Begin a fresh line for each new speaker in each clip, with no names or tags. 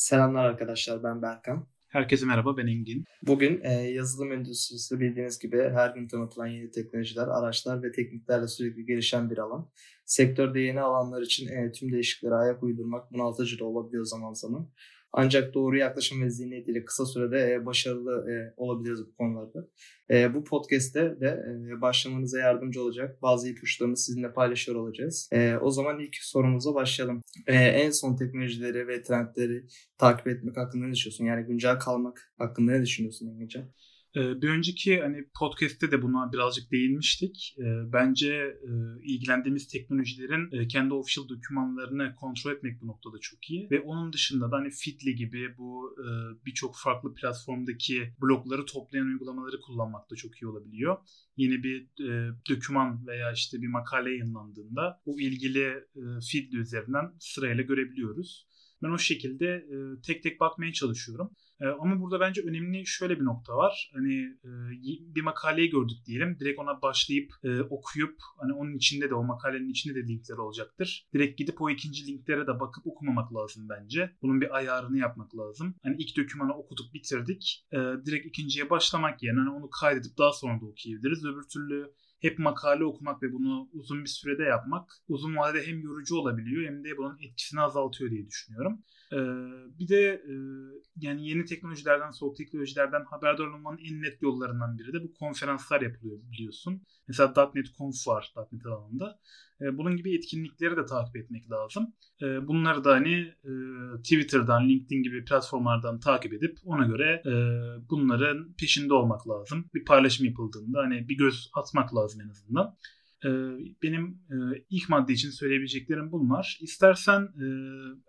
Selamlar arkadaşlar ben Berkan.
Herkese merhaba ben Engin.
Bugün e, yazılım endüstrisi bildiğiniz gibi her gün tanıtılan yeni teknolojiler, araçlar ve tekniklerle sürekli gelişen bir alan. Sektörde yeni alanlar için e, tüm değişikliklere ayak uydurmak bunaltıcı da olabiliyor zaman zaman. Ancak doğru yaklaşım ve zihniyetiyle kısa sürede e, başarılı e, olabiliriz bu konularda. E, bu podcast'te de başlamanıza yardımcı olacak bazı ipuçlarını sizinle paylaşıyor olacağız. O zaman ilk sorumuza başlayalım. En son teknolojileri ve trendleri takip etmek hakkında ne düşünüyorsun? Yani güncel kalmak hakkında ne düşünüyorsun Engincan?
Ee, bir önceki hani podcast'te de buna birazcık değinmiştik. Ee, bence e, ilgilendiğimiz teknolojilerin e, kendi official dokümanlarını kontrol etmek bu noktada çok iyi. Ve onun dışında da hani Fitly gibi bu e, birçok farklı platformdaki blokları toplayan uygulamaları kullanmak da çok iyi olabiliyor. Yeni bir doküman veya işte bir makale yayınlandığında o ilgili Fitly üzerinden sırayla görebiliyoruz. Ben o şekilde tek tek bakmaya çalışıyorum. Ee, ama burada bence önemli şöyle bir nokta var. Hani e, bir makaleyi gördük diyelim. Direkt ona başlayıp e, okuyup hani onun içinde de o makalenin içinde de linkler olacaktır. Direkt gidip o ikinci linklere de bakıp okumamak lazım bence. Bunun bir ayarını yapmak lazım. Hani ilk dokümanı okuduk bitirdik. E, direkt ikinciye başlamak yerine hani onu kaydedip daha sonra da okuyabiliriz. Öbür türlü hep makale okumak ve bunu uzun bir sürede yapmak uzun vadede hem yorucu olabiliyor hem de bunun etkisini azaltıyor diye düşünüyorum. Ee, bir de e, yani yeni teknolojilerden, soğuk teknolojilerden haberdar olmanın en net yollarından biri de bu konferanslar yapılıyor biliyorsun. Mesela .NET Conf var .NET alanında. Ee, bunun gibi etkinlikleri de takip etmek lazım. Ee, bunları da hani e, Twitter'dan, LinkedIn gibi platformlardan takip edip ona göre e, bunların peşinde olmak lazım. Bir paylaşım yapıldığında hani bir göz atmak lazım en azından. Ee, benim e, ilk madde için söyleyebileceklerim bunlar. İstersen e,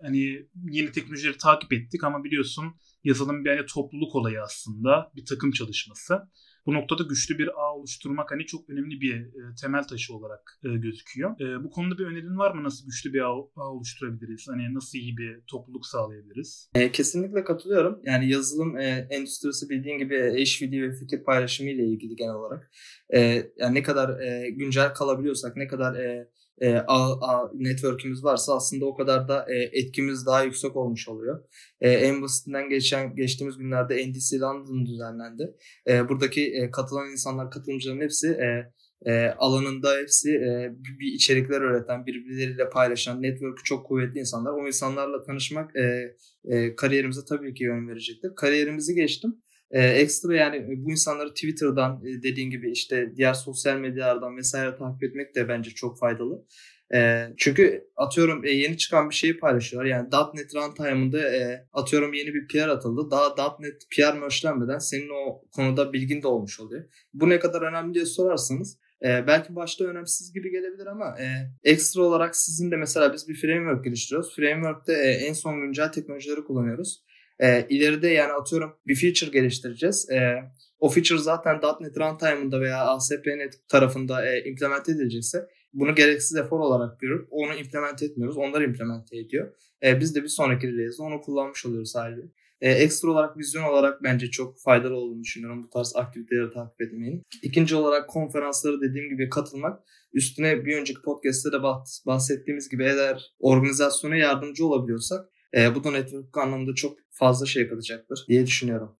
hani yeni teknolojileri takip ettik ama biliyorsun yazılım bir hani topluluk olayı aslında bir takım çalışması. Bu noktada güçlü bir ağ oluşturmak hani çok önemli bir e, temel taşı olarak e, gözüküyor. E, bu konuda bir önerin var mı? Nasıl güçlü bir ağ, ağ oluşturabiliriz? Hani nasıl iyi bir topluluk sağlayabiliriz?
E, kesinlikle katılıyorum. Yani yazılım e, endüstrisi bildiğin gibi eşvidi ve fikir paylaşımı ile ilgili genel olarak. E, yani ne kadar e, güncel kalabiliyorsak, ne kadar e, e, ağ, ağ network'ümüz varsa aslında o kadar da e, etkimiz daha yüksek olmuş oluyor. E, en basitinden geçen geçtiğimiz günlerde NDC London düzenlendi. E, buradaki e, katılan insanlar, katılımcıların hepsi e, e, alanında hepsi e, bir içerikler üreten, birbirleriyle paylaşan, network'ü çok kuvvetli insanlar. O insanlarla tanışmak e, e, kariyerimize tabii ki yön verecektir. Kariyerimizi geçtim. E, ekstra yani bu insanları Twitter'dan e, dediğin gibi işte diğer sosyal medyalardan vesaire takip etmek de bence çok faydalı. E, çünkü atıyorum e, yeni çıkan bir şeyi paylaşıyorlar. Yani .NET Runtime'ında e, atıyorum yeni bir PR atıldı. Daha .NET PR möşlenmeden senin o konuda bilgin de olmuş oluyor. Bu ne kadar önemli diye sorarsanız e, belki başta önemsiz gibi gelebilir ama e, ekstra olarak sizin de mesela biz bir framework geliştiriyoruz. Framework'te e, en son güncel teknolojileri kullanıyoruz. E, ileride yani atıyorum bir feature geliştireceğiz. E, o feature zaten .NET Runtime'ında veya ASP.NET tarafında e, implement edilecekse bunu gereksiz efor olarak görüp onu implement etmiyoruz. Onlar implement ediyor. E, biz de bir sonraki release'de onu kullanmış oluyoruz haliyle. E, ekstra olarak vizyon olarak bence çok faydalı olduğunu düşünüyorum bu tarz aktiviteleri takip etmeyin. İkinci olarak konferansları dediğim gibi katılmak. Üstüne bir önceki podcast'te de bahsettiğimiz gibi eğer organizasyona yardımcı olabiliyorsak e, bu da network anlamında çok fazla şey katacaktır diye düşünüyorum.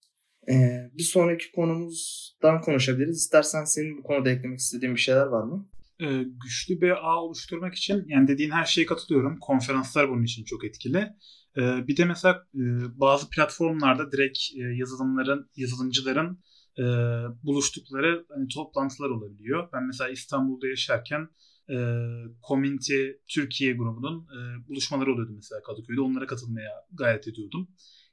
E, bir sonraki konumuzdan konuşabiliriz. İstersen senin bu konuda eklemek istediğin bir şeyler var mı?
Ee, güçlü bir ağ oluşturmak için yani dediğin her şeye katılıyorum. Konferanslar bunun için çok etkili. Ee, bir de mesela e, bazı platformlarda direkt e, yazılımların, yazılımcıların e, buluştukları hani, toplantılar olabiliyor. Ben mesela İstanbul'da yaşarken e, Community Türkiye grubunun e, buluşmaları oluyordu mesela Kadıköy'de. Onlara katılmaya gayret ediyordum.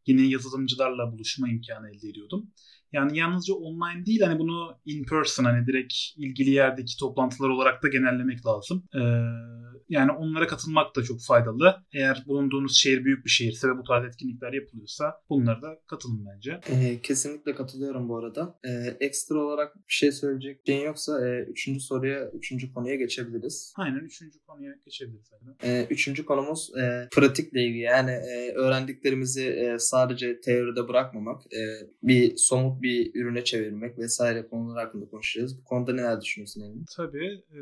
Yine yazılımcılarla buluşma imkanı elde ediyordum. Yani yalnızca online değil hani bunu in person hani direkt ilgili yerdeki toplantılar olarak da genellemek lazım. Ee, yani onlara katılmak da çok faydalı. Eğer bulunduğunuz şehir büyük bir şehirse ve bu tarz etkinlikler yapılıyorsa bunlara da katılın bence.
Ee, kesinlikle katılıyorum bu arada. Ee, ekstra olarak bir şey söyleyecek şeyin yoksa e, üçüncü soruya, üçüncü konuya geçebiliriz.
Aynen üçüncü konuya geçebiliriz.
Ee, üçüncü konumuz e, pratikle ilgili. Yani e, öğrendiklerimizi e, sadece teoride bırakmamak. E, bir somut bir ürüne çevirmek vesaire konular hakkında konuşacağız. Bu konuda neler düşünüyorsun Engin?
Tabii. E,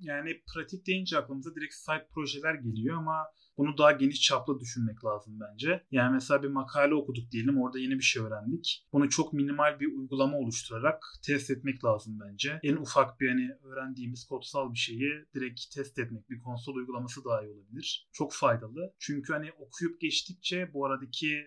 yani pratik deyince aklımıza direkt site projeler geliyor ama Bunu daha geniş çaplı düşünmek lazım bence. Yani mesela bir makale okuduk diyelim orada yeni bir şey öğrendik. Bunu çok minimal bir uygulama oluşturarak test etmek lazım bence. En ufak bir hani öğrendiğimiz kodsal bir şeyi direkt test etmek bir konsol uygulaması daha iyi olabilir. Çok faydalı. Çünkü hani okuyup geçtikçe bu aradaki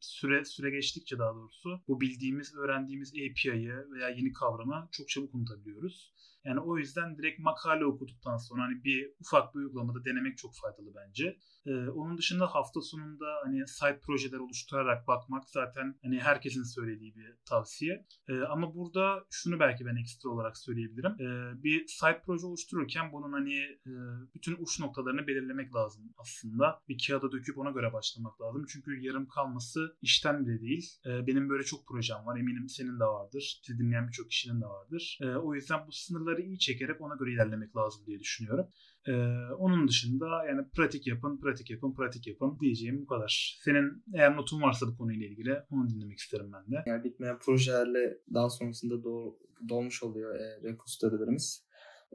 süre süre geçtikçe daha doğrusu bu bildiğimiz, öğrendiğimiz API'yi veya yeni kavramı çok çabuk unutabiliyoruz. Yani o yüzden direkt makale okuduktan sonra hani bir ufak bir uygulamada denemek çok faydalı bence. Ee, onun dışında hafta sonunda hani site projeler oluşturarak bakmak zaten hani herkesin söylediği bir tavsiye. Ee, ama burada şunu belki ben ekstra olarak söyleyebilirim. Ee, bir site proje oluştururken bunun hani e, bütün uç noktalarını belirlemek lazım aslında. Bir kağıda döküp ona göre başlamak lazım. Çünkü yarım kalması işten bile değil. Ee, benim böyle çok projem var. Eminim senin de vardır. Sizi dinleyen birçok kişinin de vardır. Ee, o yüzden bu sınırları iyi çekerek ona göre ilerlemek lazım diye düşünüyorum. Ee, onun dışında yani pratik yapın, pratik yapın, pratik yapın diyeceğim bu kadar. Senin eğer notun varsa bu konuyla ilgili onu dinlemek isterim ben de.
Yani bitmeyen projelerle daha sonrasında doğ, dolmuş oluyor e, repository'lerimiz.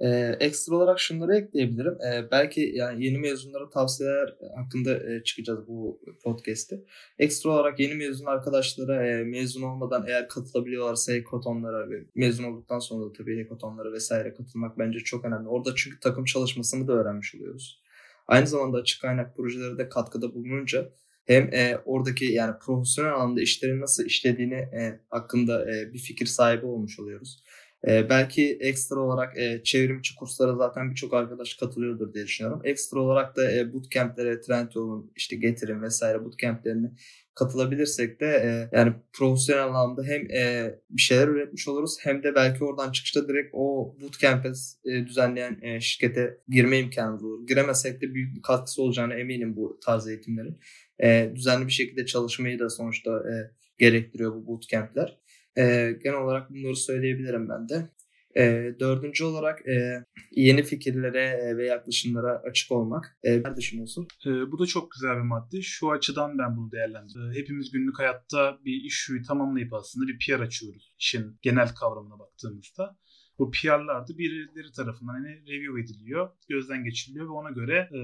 Ee, ekstra olarak şunları ekleyebilirim. Ee, belki yani yeni mezunlara tavsiyeler hakkında e, çıkacağız bu podcast'te. Ekstra olarak yeni mezun arkadaşlara e, mezun olmadan eğer katılabiliyorlarsa hackathonlara ve mezun olduktan sonra da tabii hackathonlara vesaire katılmak bence çok önemli. Orada çünkü takım çalışmasını da öğrenmiş oluyoruz. Aynı zamanda açık kaynak projelere de katkıda bulununca hem e, oradaki yani profesyonel alanda işlerin nasıl işlediğini e, hakkında e, bir fikir sahibi olmuş oluyoruz. E, belki ekstra olarak e, çevrimçi kurslara zaten birçok arkadaş katılıyordur diye düşünüyorum. Ekstra olarak da e, bootcamp'lere, Trendyol'un işte Getir'in vesaire bootcamp'lerine katılabilirsek de e, yani profesyonel anlamda hem e, bir şeyler üretmiş oluruz hem de belki oradan çıkışta direkt o bootcamp'e e, düzenleyen e, şirkete girme imkanı olur. Giremesek de büyük bir katkısı olacağına eminim bu tarz eğitimlerin. E, düzenli bir şekilde çalışmayı da sonuçta e, gerektiriyor bu bootcamp'ler. E, genel olarak bunları söyleyebilirim ben de. E, dördüncü olarak e, yeni fikirlere ve yaklaşımlara açık olmak. E, ne düşünüyorsun?
E, bu da çok güzel bir madde. Şu açıdan ben bunu değerlendiriyorum. Hepimiz günlük hayatta bir iş yükü tamamlayıp aslında bir PR açıyoruz. İşin genel kavramına baktığımızda. Bu PR'lar da birileri tarafından hani review ediliyor, gözden geçiriliyor ve ona göre e,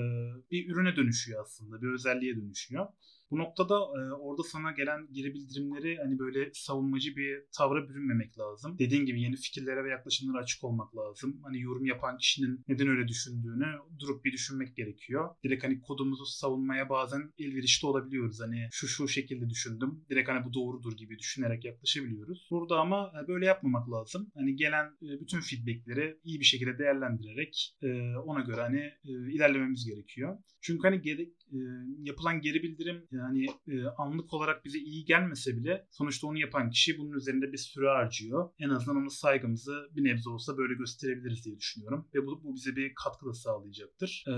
bir ürüne dönüşüyor aslında, bir özelliğe dönüşüyor. Bu noktada e, orada sana gelen geri bildirimleri hani böyle savunmacı bir tavra bürünmemek lazım. Dediğin gibi yeni fikirlere ve yaklaşımlara açık olmak lazım. Hani yorum yapan kişinin neden öyle düşündüğünü durup bir düşünmek gerekiyor. Direkt hani kodumuzu savunmaya bazen elverişli olabiliyoruz. Hani şu şu şekilde düşündüm. Direkt hani bu doğrudur gibi düşünerek yaklaşabiliyoruz. Burada ama e, böyle yapmamak lazım. Hani gelen e, bütün feedbackleri iyi bir şekilde değerlendirerek e, ona göre hani ilerlememiz gerekiyor. Çünkü hani geri, e, yapılan geri bildirim yani e, anlık olarak bize iyi gelmese bile sonuçta onu yapan kişi bunun üzerinde bir süre harcıyor. En azından ona saygımızı bir nebze olsa böyle gösterebiliriz diye düşünüyorum. Ve bu, bu bize bir katkı da sağlayacaktır. E,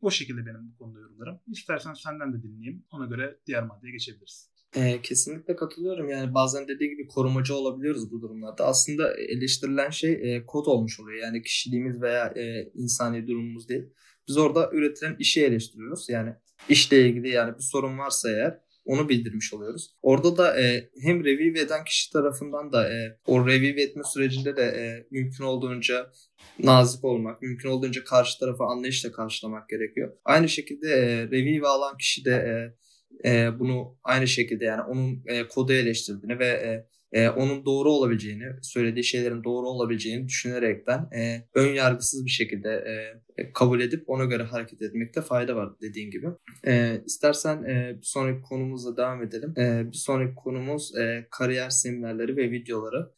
o şekilde benim bu konuda yorumlarım. İstersen senden de dinleyeyim. Ona göre diğer maddeye geçebiliriz.
E, kesinlikle katılıyorum. Yani bazen dediği gibi korumacı olabiliyoruz bu durumlarda. Aslında eleştirilen şey e, kod olmuş oluyor. Yani kişiliğimiz veya e, insani durumumuz değil. Biz orada üretilen işi eleştiriyoruz. Yani işle ilgili yani bir sorun varsa eğer onu bildirmiş oluyoruz. Orada da e, hem review eden kişi tarafından da e, o review etme sürecinde de e, mümkün olduğunca nazik olmak, mümkün olduğunca karşı tarafı anlayışla karşılamak gerekiyor. Aynı şekilde e, review alan kişi de e, e, bunu aynı şekilde yani onun e, kodu eleştirdiğini ve e, e, onun doğru olabileceğini, söylediği şeylerin doğru olabileceğini düşünerekten e, ön yargısız bir şekilde e, kabul edip ona göre hareket etmekte fayda var dediğin gibi. E, istersen e, bir sonraki konumuzla devam edelim. E, bir sonraki konumuz e, kariyer seminerleri ve videoları.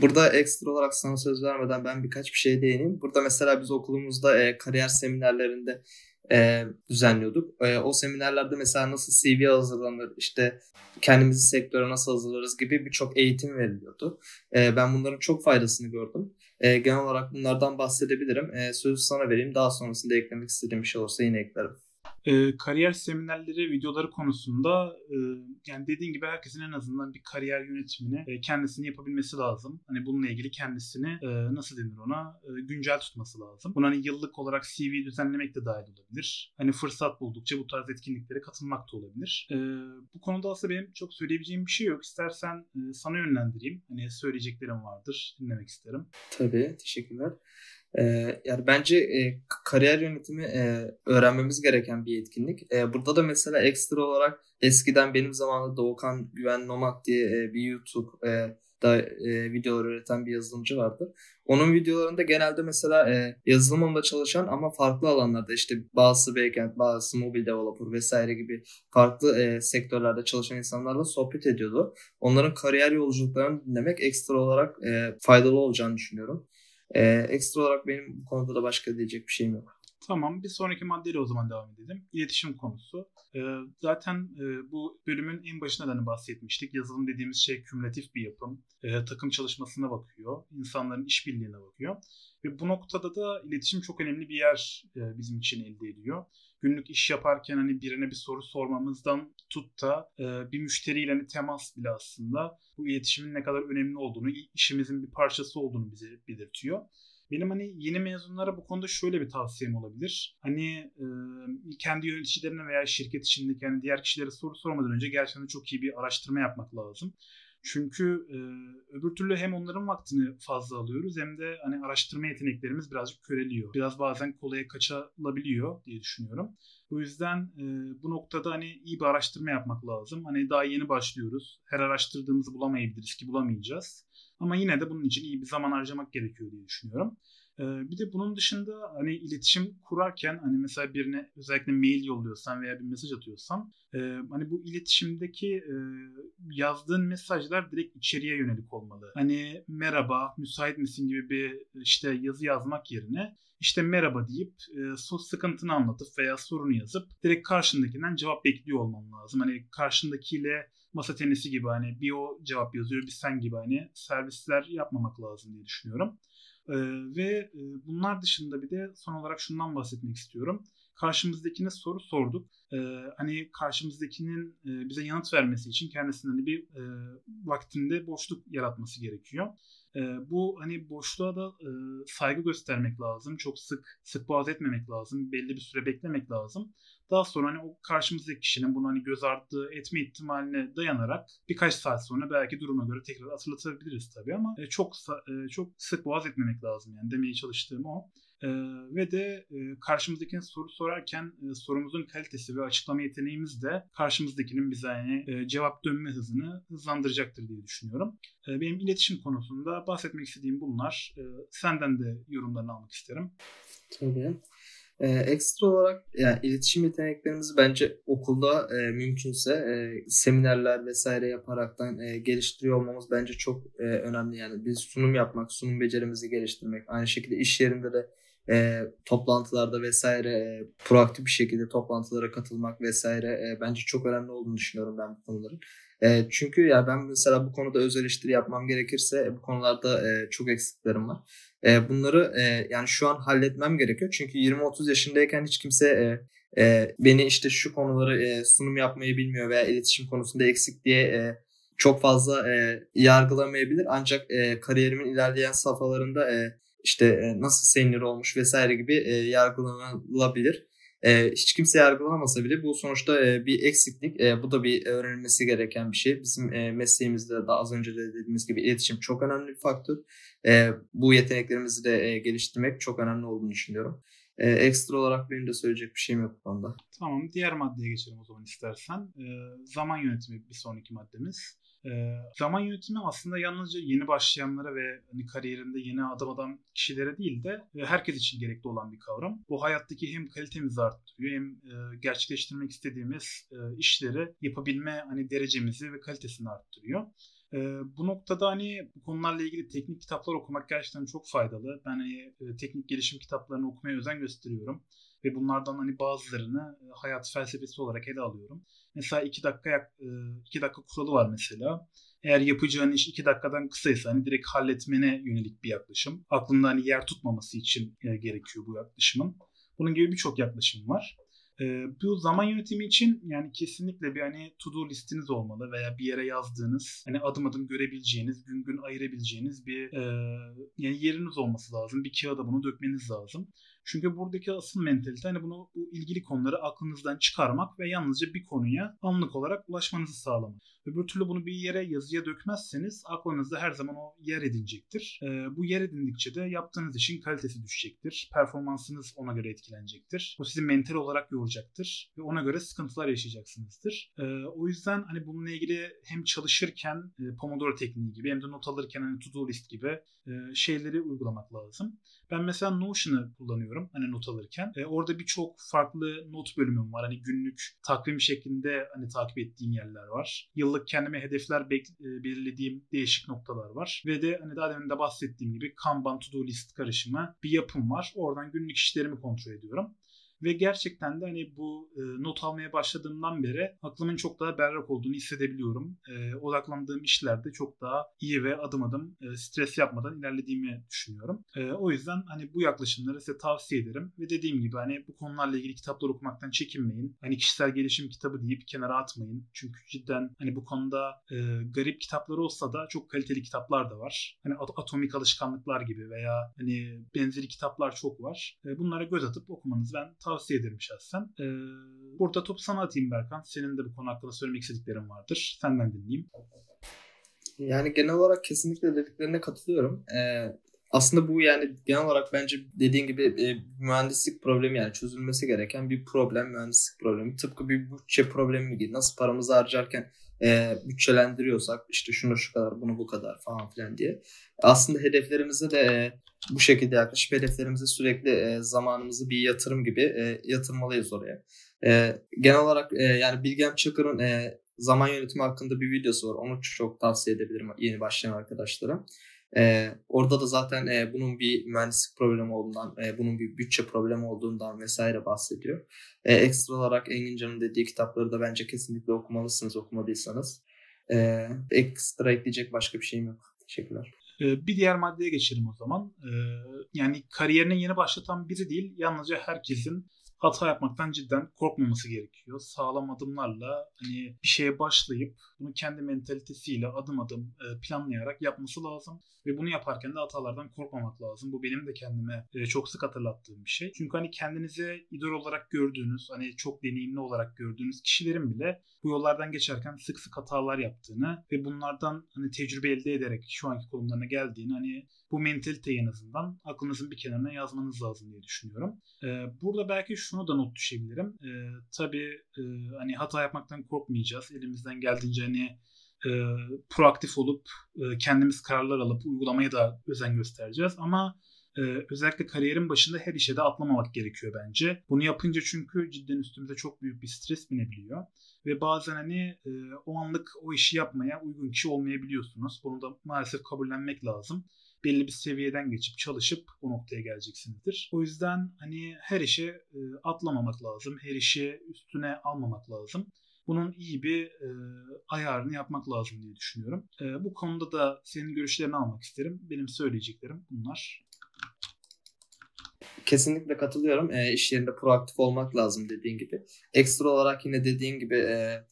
Burada ekstra olarak sana söz vermeden ben birkaç bir şey değineyim. Burada mesela biz okulumuzda e, kariyer seminerlerinde e, düzenliyorduk. E, o seminerlerde mesela nasıl CV hazırlanır, işte kendimizi sektöre nasıl hazırlarız gibi birçok eğitim veriliyordu. E, ben bunların çok faydasını gördüm. E, genel olarak bunlardan bahsedebilirim. E, sözü sana vereyim. Daha sonrasında eklemek istediğim bir şey olursa yine eklerim.
E, kariyer seminerleri, videoları konusunda e, yani dediğin gibi herkesin en azından bir kariyer yönetimini e, kendisini yapabilmesi lazım. Hani bununla ilgili kendisini e, nasıl denir ona e, güncel tutması lazım. Bunu hani yıllık olarak CV düzenlemek de dahil olabilir. Hani fırsat buldukça bu tarz etkinliklere katılmak da olabilir. E, bu konuda aslında benim çok söyleyebileceğim bir şey yok. İstersen e, sana yönlendireyim. Hani söyleyeceklerim vardır. Dinlemek isterim.
Tabii. Teşekkürler. E, yani bence e, kariyer yönetimi e, öğrenmemiz gereken bir etkinlik. E, burada da mesela ekstra olarak eskiden benim zamanımda Doğukan Güven Nomad diye e, bir YouTube e, da e, videolar üreten bir yazılımcı vardı. Onun videolarında genelde mesela e, yazılım alanında çalışan ama farklı alanlarda işte bazı backend, bazı mobil developer vesaire gibi farklı e, sektörlerde çalışan insanlarla sohbet ediyordu. Onların kariyer yolculuklarını dinlemek ekstra olarak e, faydalı olacağını düşünüyorum. E, ekstra olarak benim bu konuda da başka diyecek bir şeyim yok.
Tamam bir sonraki maddeyle o zaman devam edelim. İletişim konusu. Ee, zaten e, bu bölümün en başında da hani bahsetmiştik. Yazılım dediğimiz şey kümülatif bir yapım. Ee, takım çalışmasına bakıyor. insanların işbirliğine bakıyor. Ve bu noktada da iletişim çok önemli bir yer e, bizim için elde ediyor. Günlük iş yaparken hani birine bir soru sormamızdan tut da e, bir müşteriyle hani temas bile aslında bu iletişimin ne kadar önemli olduğunu, işimizin bir parçası olduğunu bize belirtiyor. Benim hani yeni mezunlara bu konuda şöyle bir tavsiyem olabilir. Hani e, kendi yöneticilerine veya şirket içindeki yani diğer kişilere soru sormadan önce gerçekten çok iyi bir araştırma yapmak lazım. Çünkü e, öbür türlü hem onların vaktini fazla alıyoruz hem de hani araştırma yeteneklerimiz birazcık köreliyor. Biraz bazen kolaya kaçabiliyor diye düşünüyorum. Bu yüzden e, bu noktada hani iyi bir araştırma yapmak lazım. Hani daha yeni başlıyoruz. Her araştırdığımızı bulamayabiliriz ki bulamayacağız. Ama yine de bunun için iyi bir zaman harcamak gerekiyor diye düşünüyorum. Ee, bir de bunun dışında hani iletişim kurarken hani mesela birine özellikle mail yolluyorsan veya bir mesaj atıyorsan e, hani bu iletişimdeki e, yazdığın mesajlar direkt içeriye yönelik olmalı. Hani merhaba, müsait misin gibi bir işte yazı yazmak yerine işte merhaba deyip e, sıkıntını anlatıp veya sorunu yazıp direkt karşındakinden cevap bekliyor olman lazım. Hani karşındakiyle masa tenisi gibi hani bir o cevap yazıyor bir sen gibi hani servisler yapmamak lazım diye düşünüyorum. Ee, ve e, bunlar dışında bir de son olarak şundan bahsetmek istiyorum. Karşımızdakine soru sorduk. Ee, hani karşımızdakinin e, bize yanıt vermesi için kendisinden hani bir e, vaktinde boşluk yaratması gerekiyor. E, bu hani boşluğa da saygı göstermek lazım. Çok sık sık boğaz etmemek lazım. Belli bir süre beklemek lazım. Daha sonra hani o karşımızdaki kişinin bunu hani göz ardı etme ihtimaline dayanarak birkaç saat sonra belki duruma göre tekrar hatırlatabiliriz tabii ama e, çok e, çok sık boğaz etmemek lazım yani demeye çalıştığım o. E, ve de e, karşımızdakine soru sorarken e, sorumuzun kalitesi ve açıklama yeteneğimiz de karşımızdakinin bize yani e, cevap dönme hızını hızlandıracaktır diye düşünüyorum. E, benim iletişim konusunda bahsetmek istediğim bunlar. E, senden de yorumlarını almak isterim.
Tabii. Ee, ekstra olarak yani iletişim yeteneklerimizi bence okulda e, mümkünse e, seminerler vesaire yaparaktan e, geliştiriyor olmamız bence çok e, önemli. Yani biz sunum yapmak, sunum becerimizi geliştirmek, aynı şekilde iş yerinde de e, toplantılarda vesaire e, proaktif bir şekilde toplantılara katılmak vesaire e, bence çok önemli olduğunu düşünüyorum ben bu konuların. E, çünkü ya ben mesela bu konuda öz eleştiri yapmam gerekirse e, bu konularda e, çok eksiklerim var. E, bunları e, yani şu an halletmem gerekiyor. Çünkü 20-30 yaşındayken hiç kimse e, e, beni işte şu konuları e, sunum yapmayı bilmiyor veya iletişim konusunda eksik diye e, çok fazla e, yargılamayabilir. Ancak e, kariyerimin ilerleyen safhalarında e, işte e, nasıl senior olmuş vesaire gibi e, yargılanabilir. E, hiç kimse yargılamasa bile bu sonuçta e, bir eksiklik. E, bu da bir öğrenilmesi gereken bir şey. Bizim e, mesleğimizde de az önce de dediğimiz gibi iletişim çok önemli bir faktör. E, bu yeteneklerimizi de e, geliştirmek çok önemli olduğunu düşünüyorum. E, ekstra olarak benim de söyleyecek bir şeyim yok bu konuda.
Tamam diğer maddeye geçelim o zaman istersen. E, zaman yönetimi bir sonraki maddemiz. Zaman yönetimi aslında yalnızca yeni başlayanlara ve hani kariyerinde yeni adım atan kişilere değil de herkes için gerekli olan bir kavram. Bu hayattaki hem kalitemizi arttırıyor hem gerçekleştirmek istediğimiz işleri yapabilme hani derecemizi ve kalitesini arttırıyor. E, bu noktada hani bu konularla ilgili teknik kitaplar okumak gerçekten çok faydalı. Ben hani, e, teknik gelişim kitaplarını okumaya özen gösteriyorum ve bunlardan hani bazılarını e, hayat felsefesi olarak ele alıyorum. Mesela 2 dakika 2 dakika kuralı var mesela. Eğer yapacağın iş 2 dakikadan kısaysa hani direkt halletmene yönelik bir yaklaşım. Aklında hani yer tutmaması için e, gerekiyor bu yaklaşımın. Bunun gibi birçok yaklaşım var. E, bu zaman yönetimi için yani kesinlikle bir hani to do listiniz olmalı veya bir yere yazdığınız hani adım adım görebileceğiniz, gün gün ayırabileceğiniz bir e, yani yeriniz olması lazım. Bir kağıda bunu dökmeniz lazım. Çünkü buradaki asıl mentalite hani bunu bu ilgili konuları aklınızdan çıkarmak ve yalnızca bir konuya anlık olarak ulaşmanızı sağlamak. Öbür türlü bunu bir yere yazıya dökmezseniz aklınızda her zaman o yer edinecektir. E, bu yer edindikçe de yaptığınız işin kalitesi düşecektir. Performansınız ona göre etkilenecektir. Bu sizi mental olarak yoracaktır ve ona göre sıkıntılar yaşayacaksınızdır. E, o yüzden hani bununla ilgili hem çalışırken e, Pomodoro tekniği gibi hem de not alırken hani to-do list gibi e, şeyleri uygulamak lazım. Ben mesela Notion'ı kullanıyorum hani not alırken. E, orada birçok farklı not bölümüm var. Hani günlük takvim şeklinde hani takip ettiğim yerler var. Yıllık kendime hedefler bek- e, belirlediğim değişik noktalar var. Ve de hani daha demin de bahsettiğim gibi Kanban to-do list karışımı bir yapım var. Oradan günlük işlerimi kontrol ediyorum. Ve gerçekten de hani bu e, not almaya başladığımdan beri aklımın çok daha berrak olduğunu hissedebiliyorum. E, odaklandığım işlerde çok daha iyi ve adım adım e, stres yapmadan ilerlediğimi düşünüyorum. E, o yüzden hani bu yaklaşımları size tavsiye ederim. Ve dediğim gibi hani bu konularla ilgili kitaplar okumaktan çekinmeyin. Hani kişisel gelişim kitabı deyip kenara atmayın. Çünkü cidden hani bu konuda e, garip kitaplar olsa da çok kaliteli kitaplar da var. Hani atomik alışkanlıklar gibi veya hani benzeri kitaplar çok var. E, bunlara göz atıp okumanızı ben tavsiye tavsiye ederim şahsen. Ee, burada topu sana atayım Berkan. Senin de bu konu hakkında söylemek istediklerin vardır. Senden dinleyeyim.
Yani genel olarak kesinlikle dediklerine katılıyorum. Ee, aslında bu yani genel olarak bence dediğin gibi e, mühendislik problemi yani çözülmesi gereken bir problem mühendislik problemi. Tıpkı bir bütçe problemi gibi. Nasıl paramızı harcarken e, bütçelendiriyorsak işte şunu şu kadar bunu bu kadar falan filan diye. Aslında hedeflerimize de e, bu şekilde yaklaşıp hedeflerimize sürekli e, zamanımızı bir yatırım gibi e, yatırmalıyız oraya. E, genel olarak e, yani Bilgem Çakır'ın e, zaman yönetimi hakkında bir videosu var. Onu çok tavsiye edebilirim yeni başlayan arkadaşlara. E, orada da zaten e, bunun bir mühendislik problemi olduğundan, e, bunun bir bütçe problemi olduğundan vesaire bahsediyor. E, ekstra olarak Engin Can'ın dediği kitapları da bence kesinlikle okumalısınız okumadıysanız. E, ekstra ekleyecek başka bir şeyim yok. Teşekkürler.
Bir diğer maddeye geçelim o zaman. Yani kariyerine yeni başlatan biri değil, yalnızca herkesin hata yapmaktan cidden korkmaması gerekiyor. Sağlam adımlarla hani bir şeye başlayıp bunu kendi mentalitesiyle adım adım e, planlayarak yapması lazım. Ve bunu yaparken de hatalardan korkmamak lazım. Bu benim de kendime e, çok sık hatırlattığım bir şey. Çünkü hani kendinize idol olarak gördüğünüz, hani çok deneyimli olarak gördüğünüz kişilerin bile bu yollardan geçerken sık sık hatalar yaptığını ve bunlardan hani tecrübe elde ederek şu anki konumlarına geldiğini hani bu mentaliteyi en azından aklınızın bir kenarına yazmanız lazım diye düşünüyorum. Ee, burada belki şunu da not düşebilirim. Ee, tabii e, hani hata yapmaktan korkmayacağız. Elimizden geldiğince hani e, proaktif olup e, kendimiz kararlar alıp uygulamaya da özen göstereceğiz. Ama e, özellikle kariyerin başında her işe de atlamamak gerekiyor bence. Bunu yapınca çünkü cidden üstümüze çok büyük bir stres binebiliyor. Ve bazen hani e, o anlık o işi yapmaya uygun kişi olmayabiliyorsunuz. Bunu da maalesef kabullenmek lazım belli bir seviyeden geçip çalışıp o noktaya geleceksinizdir. O yüzden hani her işe e, atlamamak lazım. Her işi üstüne almamak lazım. Bunun iyi bir e, ayarını yapmak lazım diye düşünüyorum. E, bu konuda da senin görüşlerini almak isterim. Benim söyleyeceklerim bunlar.
Kesinlikle katılıyorum. E, iş yerinde proaktif olmak lazım dediğin gibi. Ekstra olarak yine dediğin gibi e,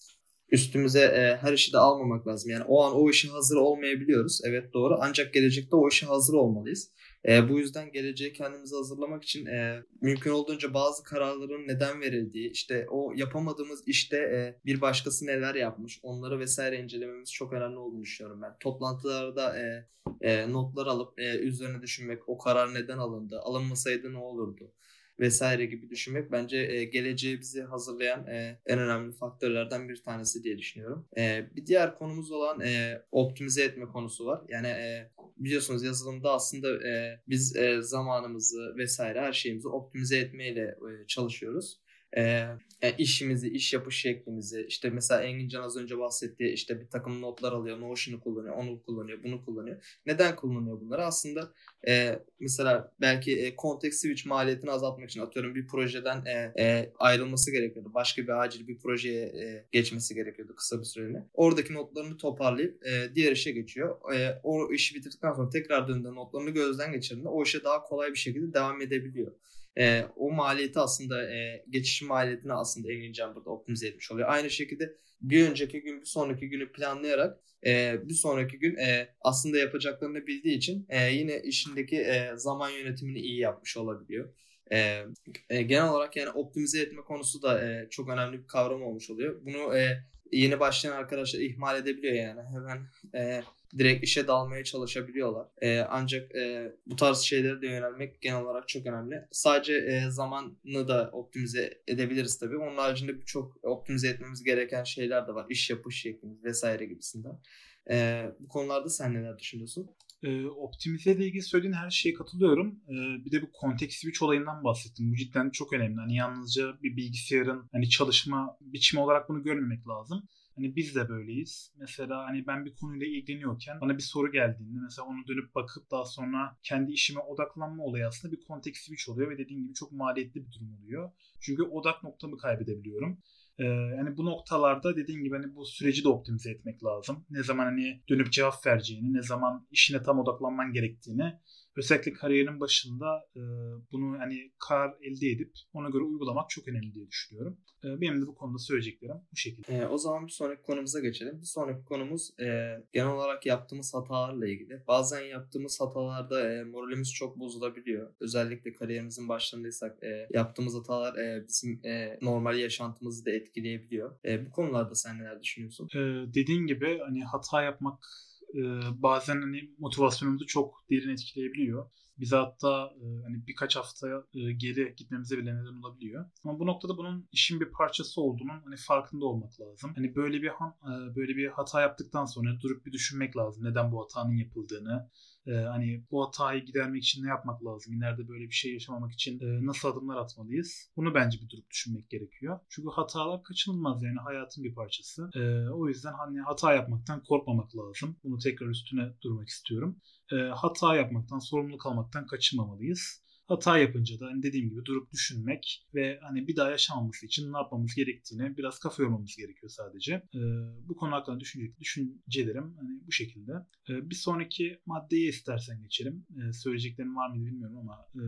üstümüze e, her işi de almamak lazım. Yani o an o işe hazır olmayabiliyoruz. Evet doğru. Ancak gelecekte o işe hazır olmalıyız. E, bu yüzden geleceğe kendimizi hazırlamak için e, mümkün olduğunca bazı kararların neden verildiği, işte o yapamadığımız işte e, bir başkası neler yapmış, onları vesaire incelememiz çok önemli olduğunu düşünüyorum ben. Toplantılarda e, e, notlar alıp e, üzerine düşünmek, o karar neden alındı, alınmasaydı ne olurdu? Vesaire gibi düşünmek bence e, geleceği bizi hazırlayan e, en önemli faktörlerden bir tanesi diye düşünüyorum. E, bir diğer konumuz olan e, optimize etme konusu var. Yani e, biliyorsunuz yazılımda aslında e, biz e, zamanımızı vesaire her şeyimizi optimize etmeyle e, çalışıyoruz e, yani işimizi, iş yapış şeklimizi işte mesela Engin Can az önce bahsettiği işte bir takım notlar alıyor, Notion'u kullanıyor, onu kullanıyor, bunu kullanıyor. Neden kullanıyor bunları? Aslında e, mesela belki e, context switch maliyetini azaltmak için atıyorum bir projeden e, e, ayrılması gerekiyordu. Başka bir acil bir projeye e, geçmesi gerekiyordu kısa bir süreliğine. Oradaki notlarını toparlayıp e, diğer işe geçiyor. E, o işi bitirdikten sonra tekrar döndüğünde notlarını gözden geçirdiğinde o işe daha kolay bir şekilde devam edebiliyor e, o maliyeti aslında e, geçiş maliyetini aslında Engin Can burada optimize etmiş oluyor. Aynı şekilde bir önceki gün bir sonraki günü planlayarak e, bir sonraki gün e, aslında yapacaklarını bildiği için e, yine işindeki e, zaman yönetimini iyi yapmış olabiliyor. E, e, genel olarak yani optimize etme konusu da e, çok önemli bir kavram olmuş oluyor. Bunu e, yeni başlayan arkadaşlar ihmal edebiliyor yani. Hemen e, direkt işe dalmaya çalışabiliyorlar. E, ancak e, bu tarz şeylere de yönelmek genel olarak çok önemli. Sadece e, zamanını da optimize edebiliriz tabii. Onun haricinde birçok optimize etmemiz gereken şeyler de var. İş yapış şeklimiz vesaire gibisinden. E, bu konularda sen neler düşünüyorsun?
E, optimize ile ilgili söylediğin her şeye katılıyorum. E, bir de bu context switch olayından bahsettim. Bu cidden çok önemli. Hani yalnızca bir bilgisayarın hani çalışma biçimi olarak bunu görmemek lazım. Hani biz de böyleyiz. Mesela hani ben bir konuyla ilgileniyorken bana bir soru geldiğinde mesela onu dönüp bakıp daha sonra kendi işime odaklanma olayı aslında bir context switch oluyor ve dediğim gibi çok maliyetli bir durum oluyor. Çünkü odak noktamı kaybedebiliyorum. Ee, yani bu noktalarda dediğim gibi hani bu süreci de optimize etmek lazım. Ne zaman hani dönüp cevap vereceğini, ne zaman işine tam odaklanman gerektiğini özellikle kariyerin başında e, bunu hani karar elde edip ona göre uygulamak çok önemli diye düşünüyorum. E, benim de bu konuda söyleyeceklerim bu şekilde.
E, o zaman bir sonraki konumuza geçelim. Bir sonraki konumuz e, genel olarak yaptığımız hatalarla ilgili. Bazen yaptığımız hatalarda e, moralimiz çok bozulabiliyor. Özellikle kariyerimizin başlarındaysak e, yaptığımız hatalar e, bizim e, normal yaşantımızı da etkileyebiliyor. E, bu konularda sen neler düşünüyorsun?
E, dediğin gibi hani hata yapmak e, bazen hani motivasyonumuzu çok derin etkileyebiliyor. Bize hatta e, hani birkaç hafta e, geri gitmemize bile neden olabiliyor. Ama bu noktada bunun işin bir parçası olduğunun hani farkında olmak lazım. Hani böyle bir e, böyle bir hata yaptıktan sonra durup bir düşünmek lazım neden bu hatanın yapıldığını. E, hani bu hatayı gidermek için ne yapmak lazım? İleride böyle bir şey yaşamamak için e, nasıl adımlar atmalıyız? Bunu bence bir durup düşünmek gerekiyor. Çünkü hatalar kaçınılmaz yani hayatın bir parçası. E, o yüzden hani hata yapmaktan korkmamak lazım. Bunu tekrar üstüne durmak istiyorum. E, hata yapmaktan, sorumluluk almaktan kaçınmamalıyız. Hata yapınca da hani dediğim gibi durup düşünmek ve hani bir daha yaşanmaması için ne yapmamız gerektiğini biraz kafa yormamız gerekiyor sadece. Ee, bu konu hakkında düşünce, düşüncelerim hani bu şekilde. Ee, bir sonraki maddeye istersen geçelim. Ee, söyleyeceklerim var mıydı bilmiyorum ama e,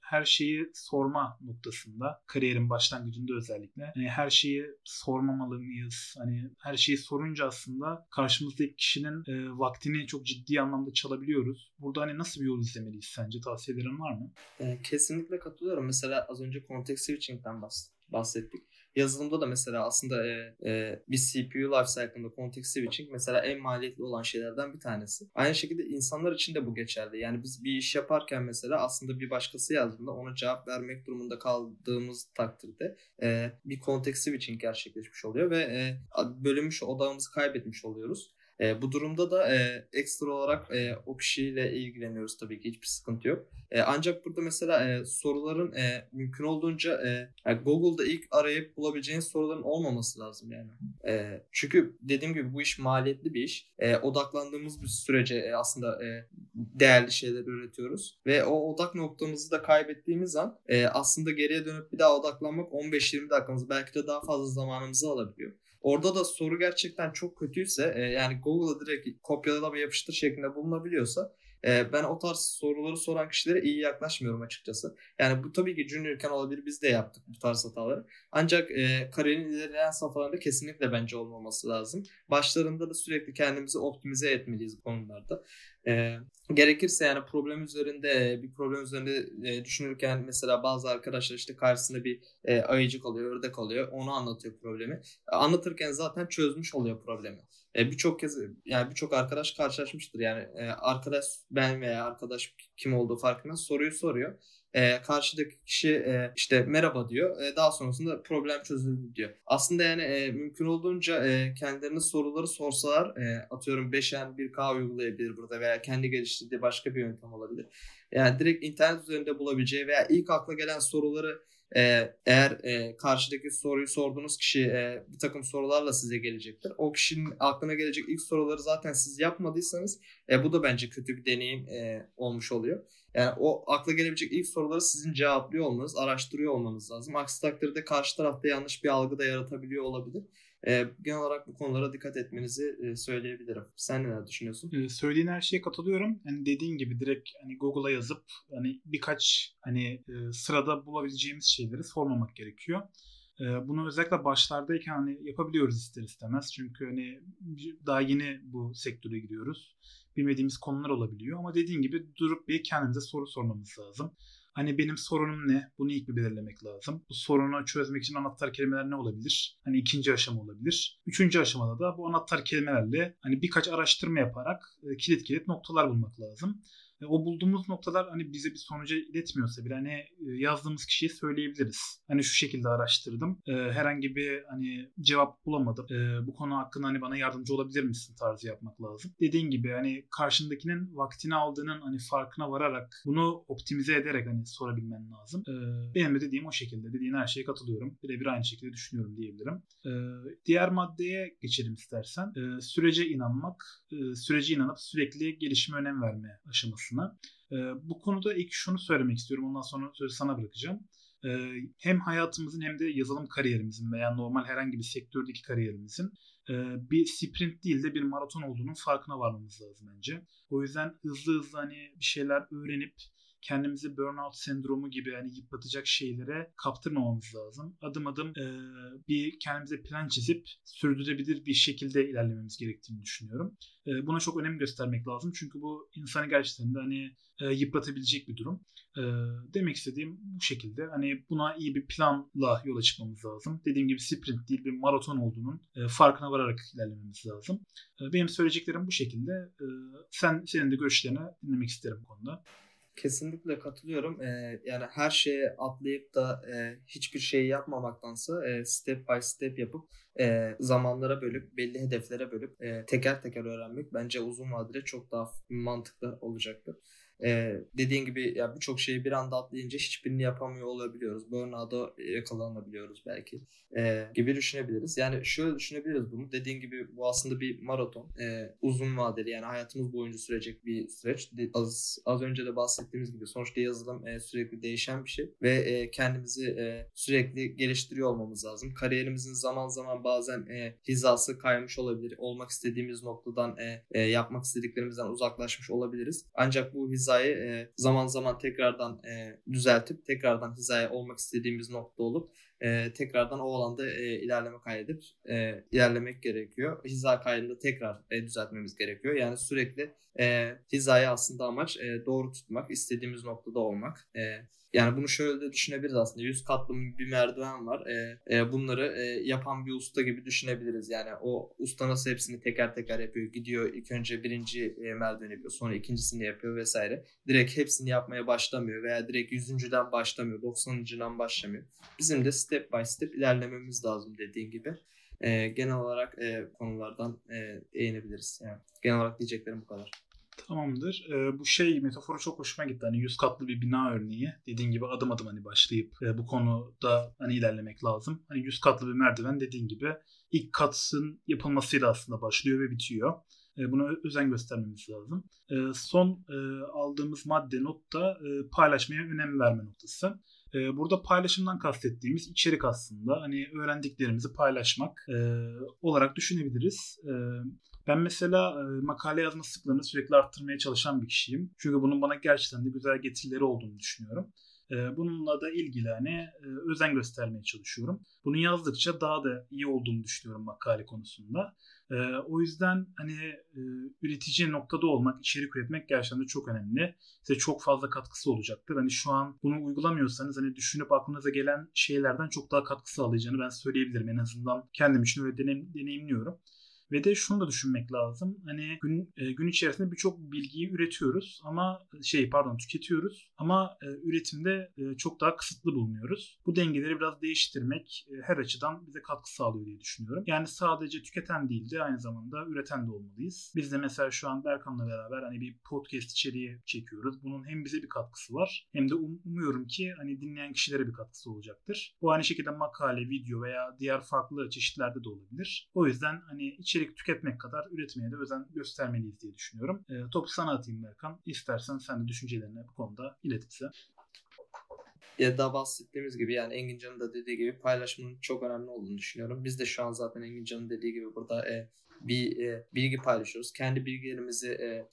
her şeyi sorma noktasında kariyerin başlangıcında özellikle hani her şeyi sormamalı mıyız? Hani her şeyi sorunca aslında karşımızdaki kişinin e, vaktini çok ciddi anlamda çalabiliyoruz. Burada hani nasıl bir yol izlemeliyiz sence? Tavsiyelerin var mı?
E, kesinlikle katılıyorum. Mesela az önce context switching'den bahsettik. Yazılımda da mesela aslında e, e, bir CPU lifecycle'ında context switching mesela en maliyetli olan şeylerden bir tanesi. Aynı şekilde insanlar için de bu geçerli. Yani biz bir iş yaparken mesela aslında bir başkası yazdığında ona cevap vermek durumunda kaldığımız takdirde e, bir context switching gerçekleşmiş oluyor ve e, bölünmüş odağımızı kaybetmiş oluyoruz. E, bu durumda da e, ekstra olarak e, o kişiyle ilgileniyoruz tabii ki hiçbir sıkıntı yok. E, ancak burada mesela e, soruların e, mümkün olduğunca e, yani Google'da ilk arayıp bulabileceğin soruların olmaması lazım yani. E, çünkü dediğim gibi bu iş maliyetli bir iş. E, odaklandığımız bir sürece e, aslında e, değerli şeyler üretiyoruz ve o odak noktamızı da kaybettiğimiz an e, aslında geriye dönüp bir daha odaklanmak 15-20 dakikamızı belki de daha fazla zamanımızı alabiliyor. Orada da soru gerçekten çok kötüyse e, yani Google'a direkt kopyalama yapıştır şeklinde bulunabiliyorsa e, ben o tarz soruları soran kişilere iyi yaklaşmıyorum açıkçası. Yani bu tabii ki juniorken olabilir biz de yaptık bu tarz hataları. Ancak e, kariyerin ilerleyen safhalarında kesinlikle bence olmaması lazım. Başlarında da sürekli kendimizi optimize etmeliyiz bu konularda. E, gerekirse yani problem üzerinde bir problem üzerinde e, düşünürken mesela bazı arkadaşlar işte karşısında bir e, ayıcık oluyor, ördek oluyor. Onu anlatıyor problemi. Anlatırken zaten çözmüş oluyor problemi. E, birçok kez yani birçok arkadaş karşılaşmıştır. Yani e, arkadaş ben veya arkadaş kim olduğu farkında soruyu soruyor e, karşıdaki kişi e, işte merhaba diyor. E, daha sonrasında problem çözüldü diyor. Aslında yani e, mümkün olduğunca e, kendilerine soruları sorsalar e, atıyorum 5N 1K uygulayabilir burada veya kendi geliştirdiği başka bir yöntem olabilir. Yani direkt internet üzerinde bulabileceği veya ilk akla gelen soruları e, eğer e, karşıdaki soruyu sorduğunuz kişi e, bir takım sorularla size gelecektir. O kişinin aklına gelecek ilk soruları zaten siz yapmadıysanız e, bu da bence kötü bir deneyim e, olmuş oluyor. Yani o akla gelebilecek ilk soruları sizin cevaplıyor olmanız, araştırıyor olmanız lazım. Aksi takdirde karşı tarafta yanlış bir algı da yaratabiliyor olabilir. E, genel olarak bu konulara dikkat etmenizi e, söyleyebilirim. Sen neler düşünüyorsun?
E, söylediğin her şeye katılıyorum. Hani dediğin gibi direkt hani Google'a yazıp hani birkaç hani e, sırada bulabileceğimiz şeyleri sormamak gerekiyor. E, bunu özellikle başlardayken hani yapabiliyoruz ister istemez. Çünkü hani daha yeni bu sektöre giriyoruz bilmediğimiz konular olabiliyor. Ama dediğin gibi durup bir kendimize soru sormamız lazım. Hani benim sorunum ne? Bunu ilk bir belirlemek lazım. Bu sorunu çözmek için anahtar kelimeler ne olabilir? Hani ikinci aşama olabilir. Üçüncü aşamada da bu anahtar kelimelerle hani birkaç araştırma yaparak e, kilit kilit noktalar bulmak lazım o bulduğumuz noktalar hani bize bir sonuca iletmiyorsa bile hani e, yazdığımız kişiye söyleyebiliriz. Hani şu şekilde araştırdım. E, herhangi bir hani cevap bulamadım. E, bu konu hakkında hani bana yardımcı olabilir misin tarzı yapmak lazım. Dediğin gibi hani karşındakinin vaktini aldığının hani farkına vararak bunu optimize ederek hani sorabilmen lazım. benim de dediğim o şekilde. Dediğin her şeye katılıyorum. Birebir aynı şekilde düşünüyorum diyebilirim. diğer maddeye geçelim istersen. sürece inanmak, sürece inanıp sürekli gelişime önem verme aşaması aslında. E, bu konuda ilk şunu söylemek istiyorum. Ondan sonra sözü sana bırakacağım. E, hem hayatımızın hem de yazılım kariyerimizin veya normal herhangi bir sektördeki kariyerimizin e, bir sprint değil de bir maraton olduğunun farkına varmamız lazım bence. O yüzden hızlı hızlı hani bir şeyler öğrenip kendimizi burnout sendromu gibi hani yıpratacak şeylere kaptırmamamız lazım. Adım adım e, bir kendimize plan çizip sürdürebilir bir şekilde ilerlememiz gerektiğini düşünüyorum. E, buna çok önem göstermek lazım. Çünkü bu insanı gerçekten de hani e, yıpratabilecek bir durum. E, demek istediğim bu şekilde. Hani buna iyi bir planla yola çıkmamız lazım. Dediğim gibi sprint değil bir maraton olduğunun e, farkına vararak ilerlememiz lazım. E, benim söyleyeceklerim bu şekilde. E, sen senin de görüşlerini dinlemek isterim bu konuda.
Kesinlikle katılıyorum. Ee, yani her şeye atlayıp da e, hiçbir şey yapmamaktansa e, step by step yapıp e, zamanlara bölüp belli hedeflere bölüp e, teker teker öğrenmek bence uzun vadede çok daha mantıklı olacaktır. Ee, dediğin gibi ya birçok şeyi bir anda atlayınca hiçbirini yapamıyor olabiliyoruz. Burnout'a yakalanabiliyoruz belki ee, gibi düşünebiliriz. Yani şöyle düşünebiliriz bunu. Dediğin gibi bu aslında bir maraton. Ee, uzun vadeli yani hayatımız boyunca sürecek bir süreç. Az, az önce de bahsettiğimiz gibi sonuçta yazılım e, sürekli değişen bir şey ve e, kendimizi e, sürekli geliştiriyor olmamız lazım. Kariyerimizin zaman zaman bazen e, hizası kaymış olabilir. Olmak istediğimiz noktadan e, e, yapmak istediklerimizden uzaklaşmış olabiliriz. Ancak bu hiza hizayı e, zaman zaman tekrardan e, düzeltip tekrardan hizaya olmak istediğimiz nokta olup e, tekrardan o alanda e, ilerleme kaydedip e, ilerlemek gerekiyor. Hiza kaydını tekrar e, düzeltmemiz gerekiyor. Yani sürekli e, hizayı aslında amaç e, doğru tutmak, istediğimiz noktada olmak. E, yani bunu şöyle de düşünebiliriz aslında. 100 katlı bir merdiven var. E, e, bunları e, yapan bir usta gibi düşünebiliriz. Yani o usta nasıl hepsini teker teker yapıyor. Gidiyor ilk önce birinci e, merdiveni yapıyor. Sonra ikincisini yapıyor vesaire. Direkt hepsini yapmaya başlamıyor veya direkt yüzüncüden başlamıyor. 90'cıdan başlamıyor. Bizim de step by step ilerlememiz lazım dediğin gibi. E, genel olarak e, konulardan e, değinebiliriz. Yani genel olarak diyeceklerim bu kadar.
Tamamdır. Ee, bu şey metaforu çok hoşuma gitti. Hani yüz katlı bir bina örneği. Dediğin gibi adım adım hani başlayıp e, bu konuda hani ilerlemek lazım. Hani yüz katlı bir merdiven dediğin gibi ilk katın yapılmasıyla aslında başlıyor ve bitiyor. E, buna özen göstermemiz lazım. E, son e, aldığımız madde not da e, paylaşmaya önem verme noktası. E, burada paylaşımdan kastettiğimiz içerik aslında hani öğrendiklerimizi paylaşmak e, olarak düşünebiliriz. E, ben mesela e, makale yazma sıklığını sürekli arttırmaya çalışan bir kişiyim. Çünkü bunun bana gerçekten de güzel getirileri olduğunu düşünüyorum. E, bununla da ilgili hani e, özen göstermeye çalışıyorum. Bunu yazdıkça daha da iyi olduğunu düşünüyorum makale konusunda. E, o yüzden hani e, üretici noktada olmak, içerik üretmek gerçekten de çok önemli. Size çok fazla katkısı olacaktır. Hani şu an bunu uygulamıyorsanız hani düşünüp aklınıza gelen şeylerden çok daha katkı sağlayacağını ben söyleyebilirim. En azından kendim için öyle deneyim, deneyimliyorum. Ve de şunu da düşünmek lazım. Hani gün e, gün içerisinde birçok bilgiyi üretiyoruz ama şey pardon tüketiyoruz ama e, üretimde e, çok daha kısıtlı bulunuyoruz. Bu dengeleri biraz değiştirmek e, her açıdan bize katkı sağlıyor diye düşünüyorum. Yani sadece tüketen değil de aynı zamanda üreten de olmalıyız. Biz de mesela şu an Berkan'la beraber hani bir podcast içeriği çekiyoruz. Bunun hem bize bir katkısı var hem de um, umuyorum ki hani dinleyen kişilere bir katkısı olacaktır. Bu aynı şekilde makale, video veya diğer farklı çeşitlerde de olabilir. O yüzden hani içerik içerik tüketmek kadar üretmeye de özen göstermeliyiz diye düşünüyorum. E, topu sana atayım Berkan. İstersen sen de düşüncelerini bu konuda ilet bize.
Ya da bahsettiğimiz gibi yani Engin Can'ın da dediği gibi paylaşımın çok önemli olduğunu düşünüyorum. Biz de şu an zaten Engin Can'ın dediği gibi burada e, bir e, bilgi paylaşıyoruz. Kendi bilgilerimizi e,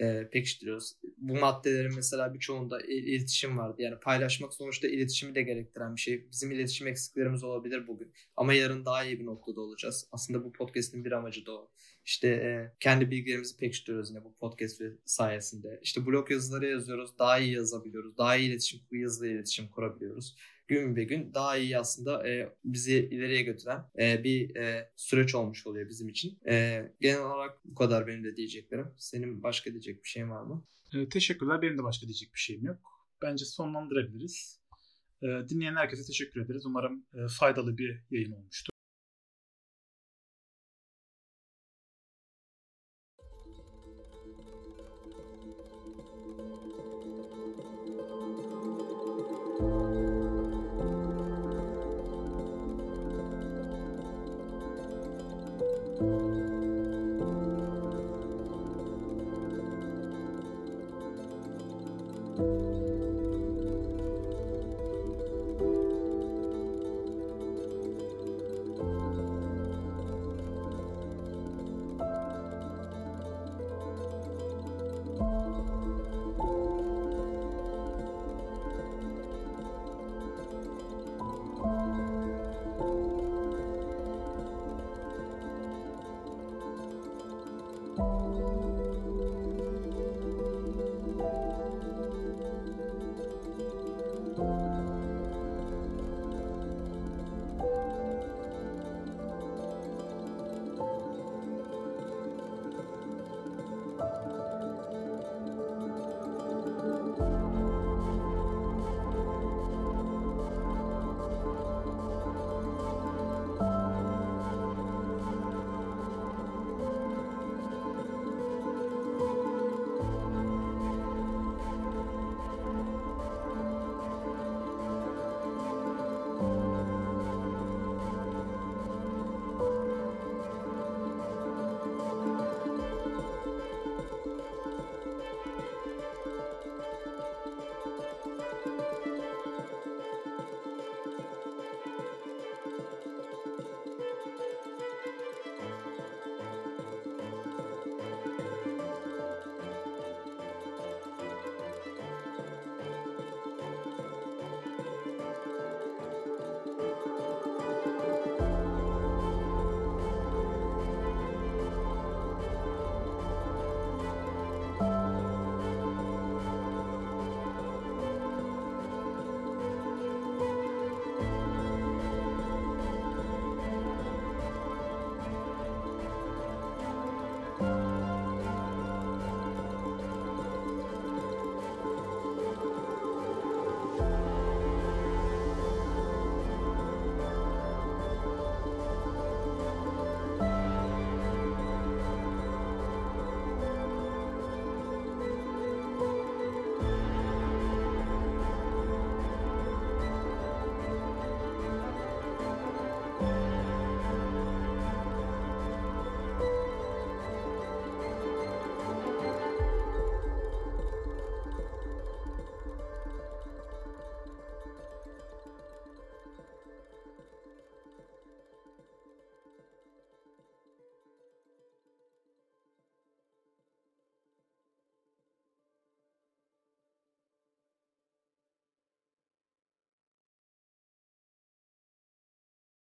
e, pekiştiriyoruz. Bu maddelerin mesela birçoğunda iletişim vardı. Yani paylaşmak sonuçta iletişimi de gerektiren bir şey. Bizim iletişim eksiklerimiz olabilir bugün. Ama yarın daha iyi bir noktada olacağız. Aslında bu podcast'in bir amacı da o. İşte e, kendi bilgilerimizi pekiştiriyoruz yine bu podcast sayesinde. İşte blog yazıları yazıyoruz. Daha iyi yazabiliyoruz. Daha iyi iletişim, hızlı iletişim kurabiliyoruz gün be gün daha iyi aslında e, bizi ileriye götüren e, bir e, süreç olmuş oluyor bizim için. E, genel olarak bu kadar benim de diyeceklerim. Senin başka diyecek bir şeyin var mı?
E, teşekkürler. Benim de başka diyecek bir şeyim yok. Bence sonlandırabiliriz. E, dinleyen herkese teşekkür ederiz. Umarım e, faydalı bir yayın olmuştur.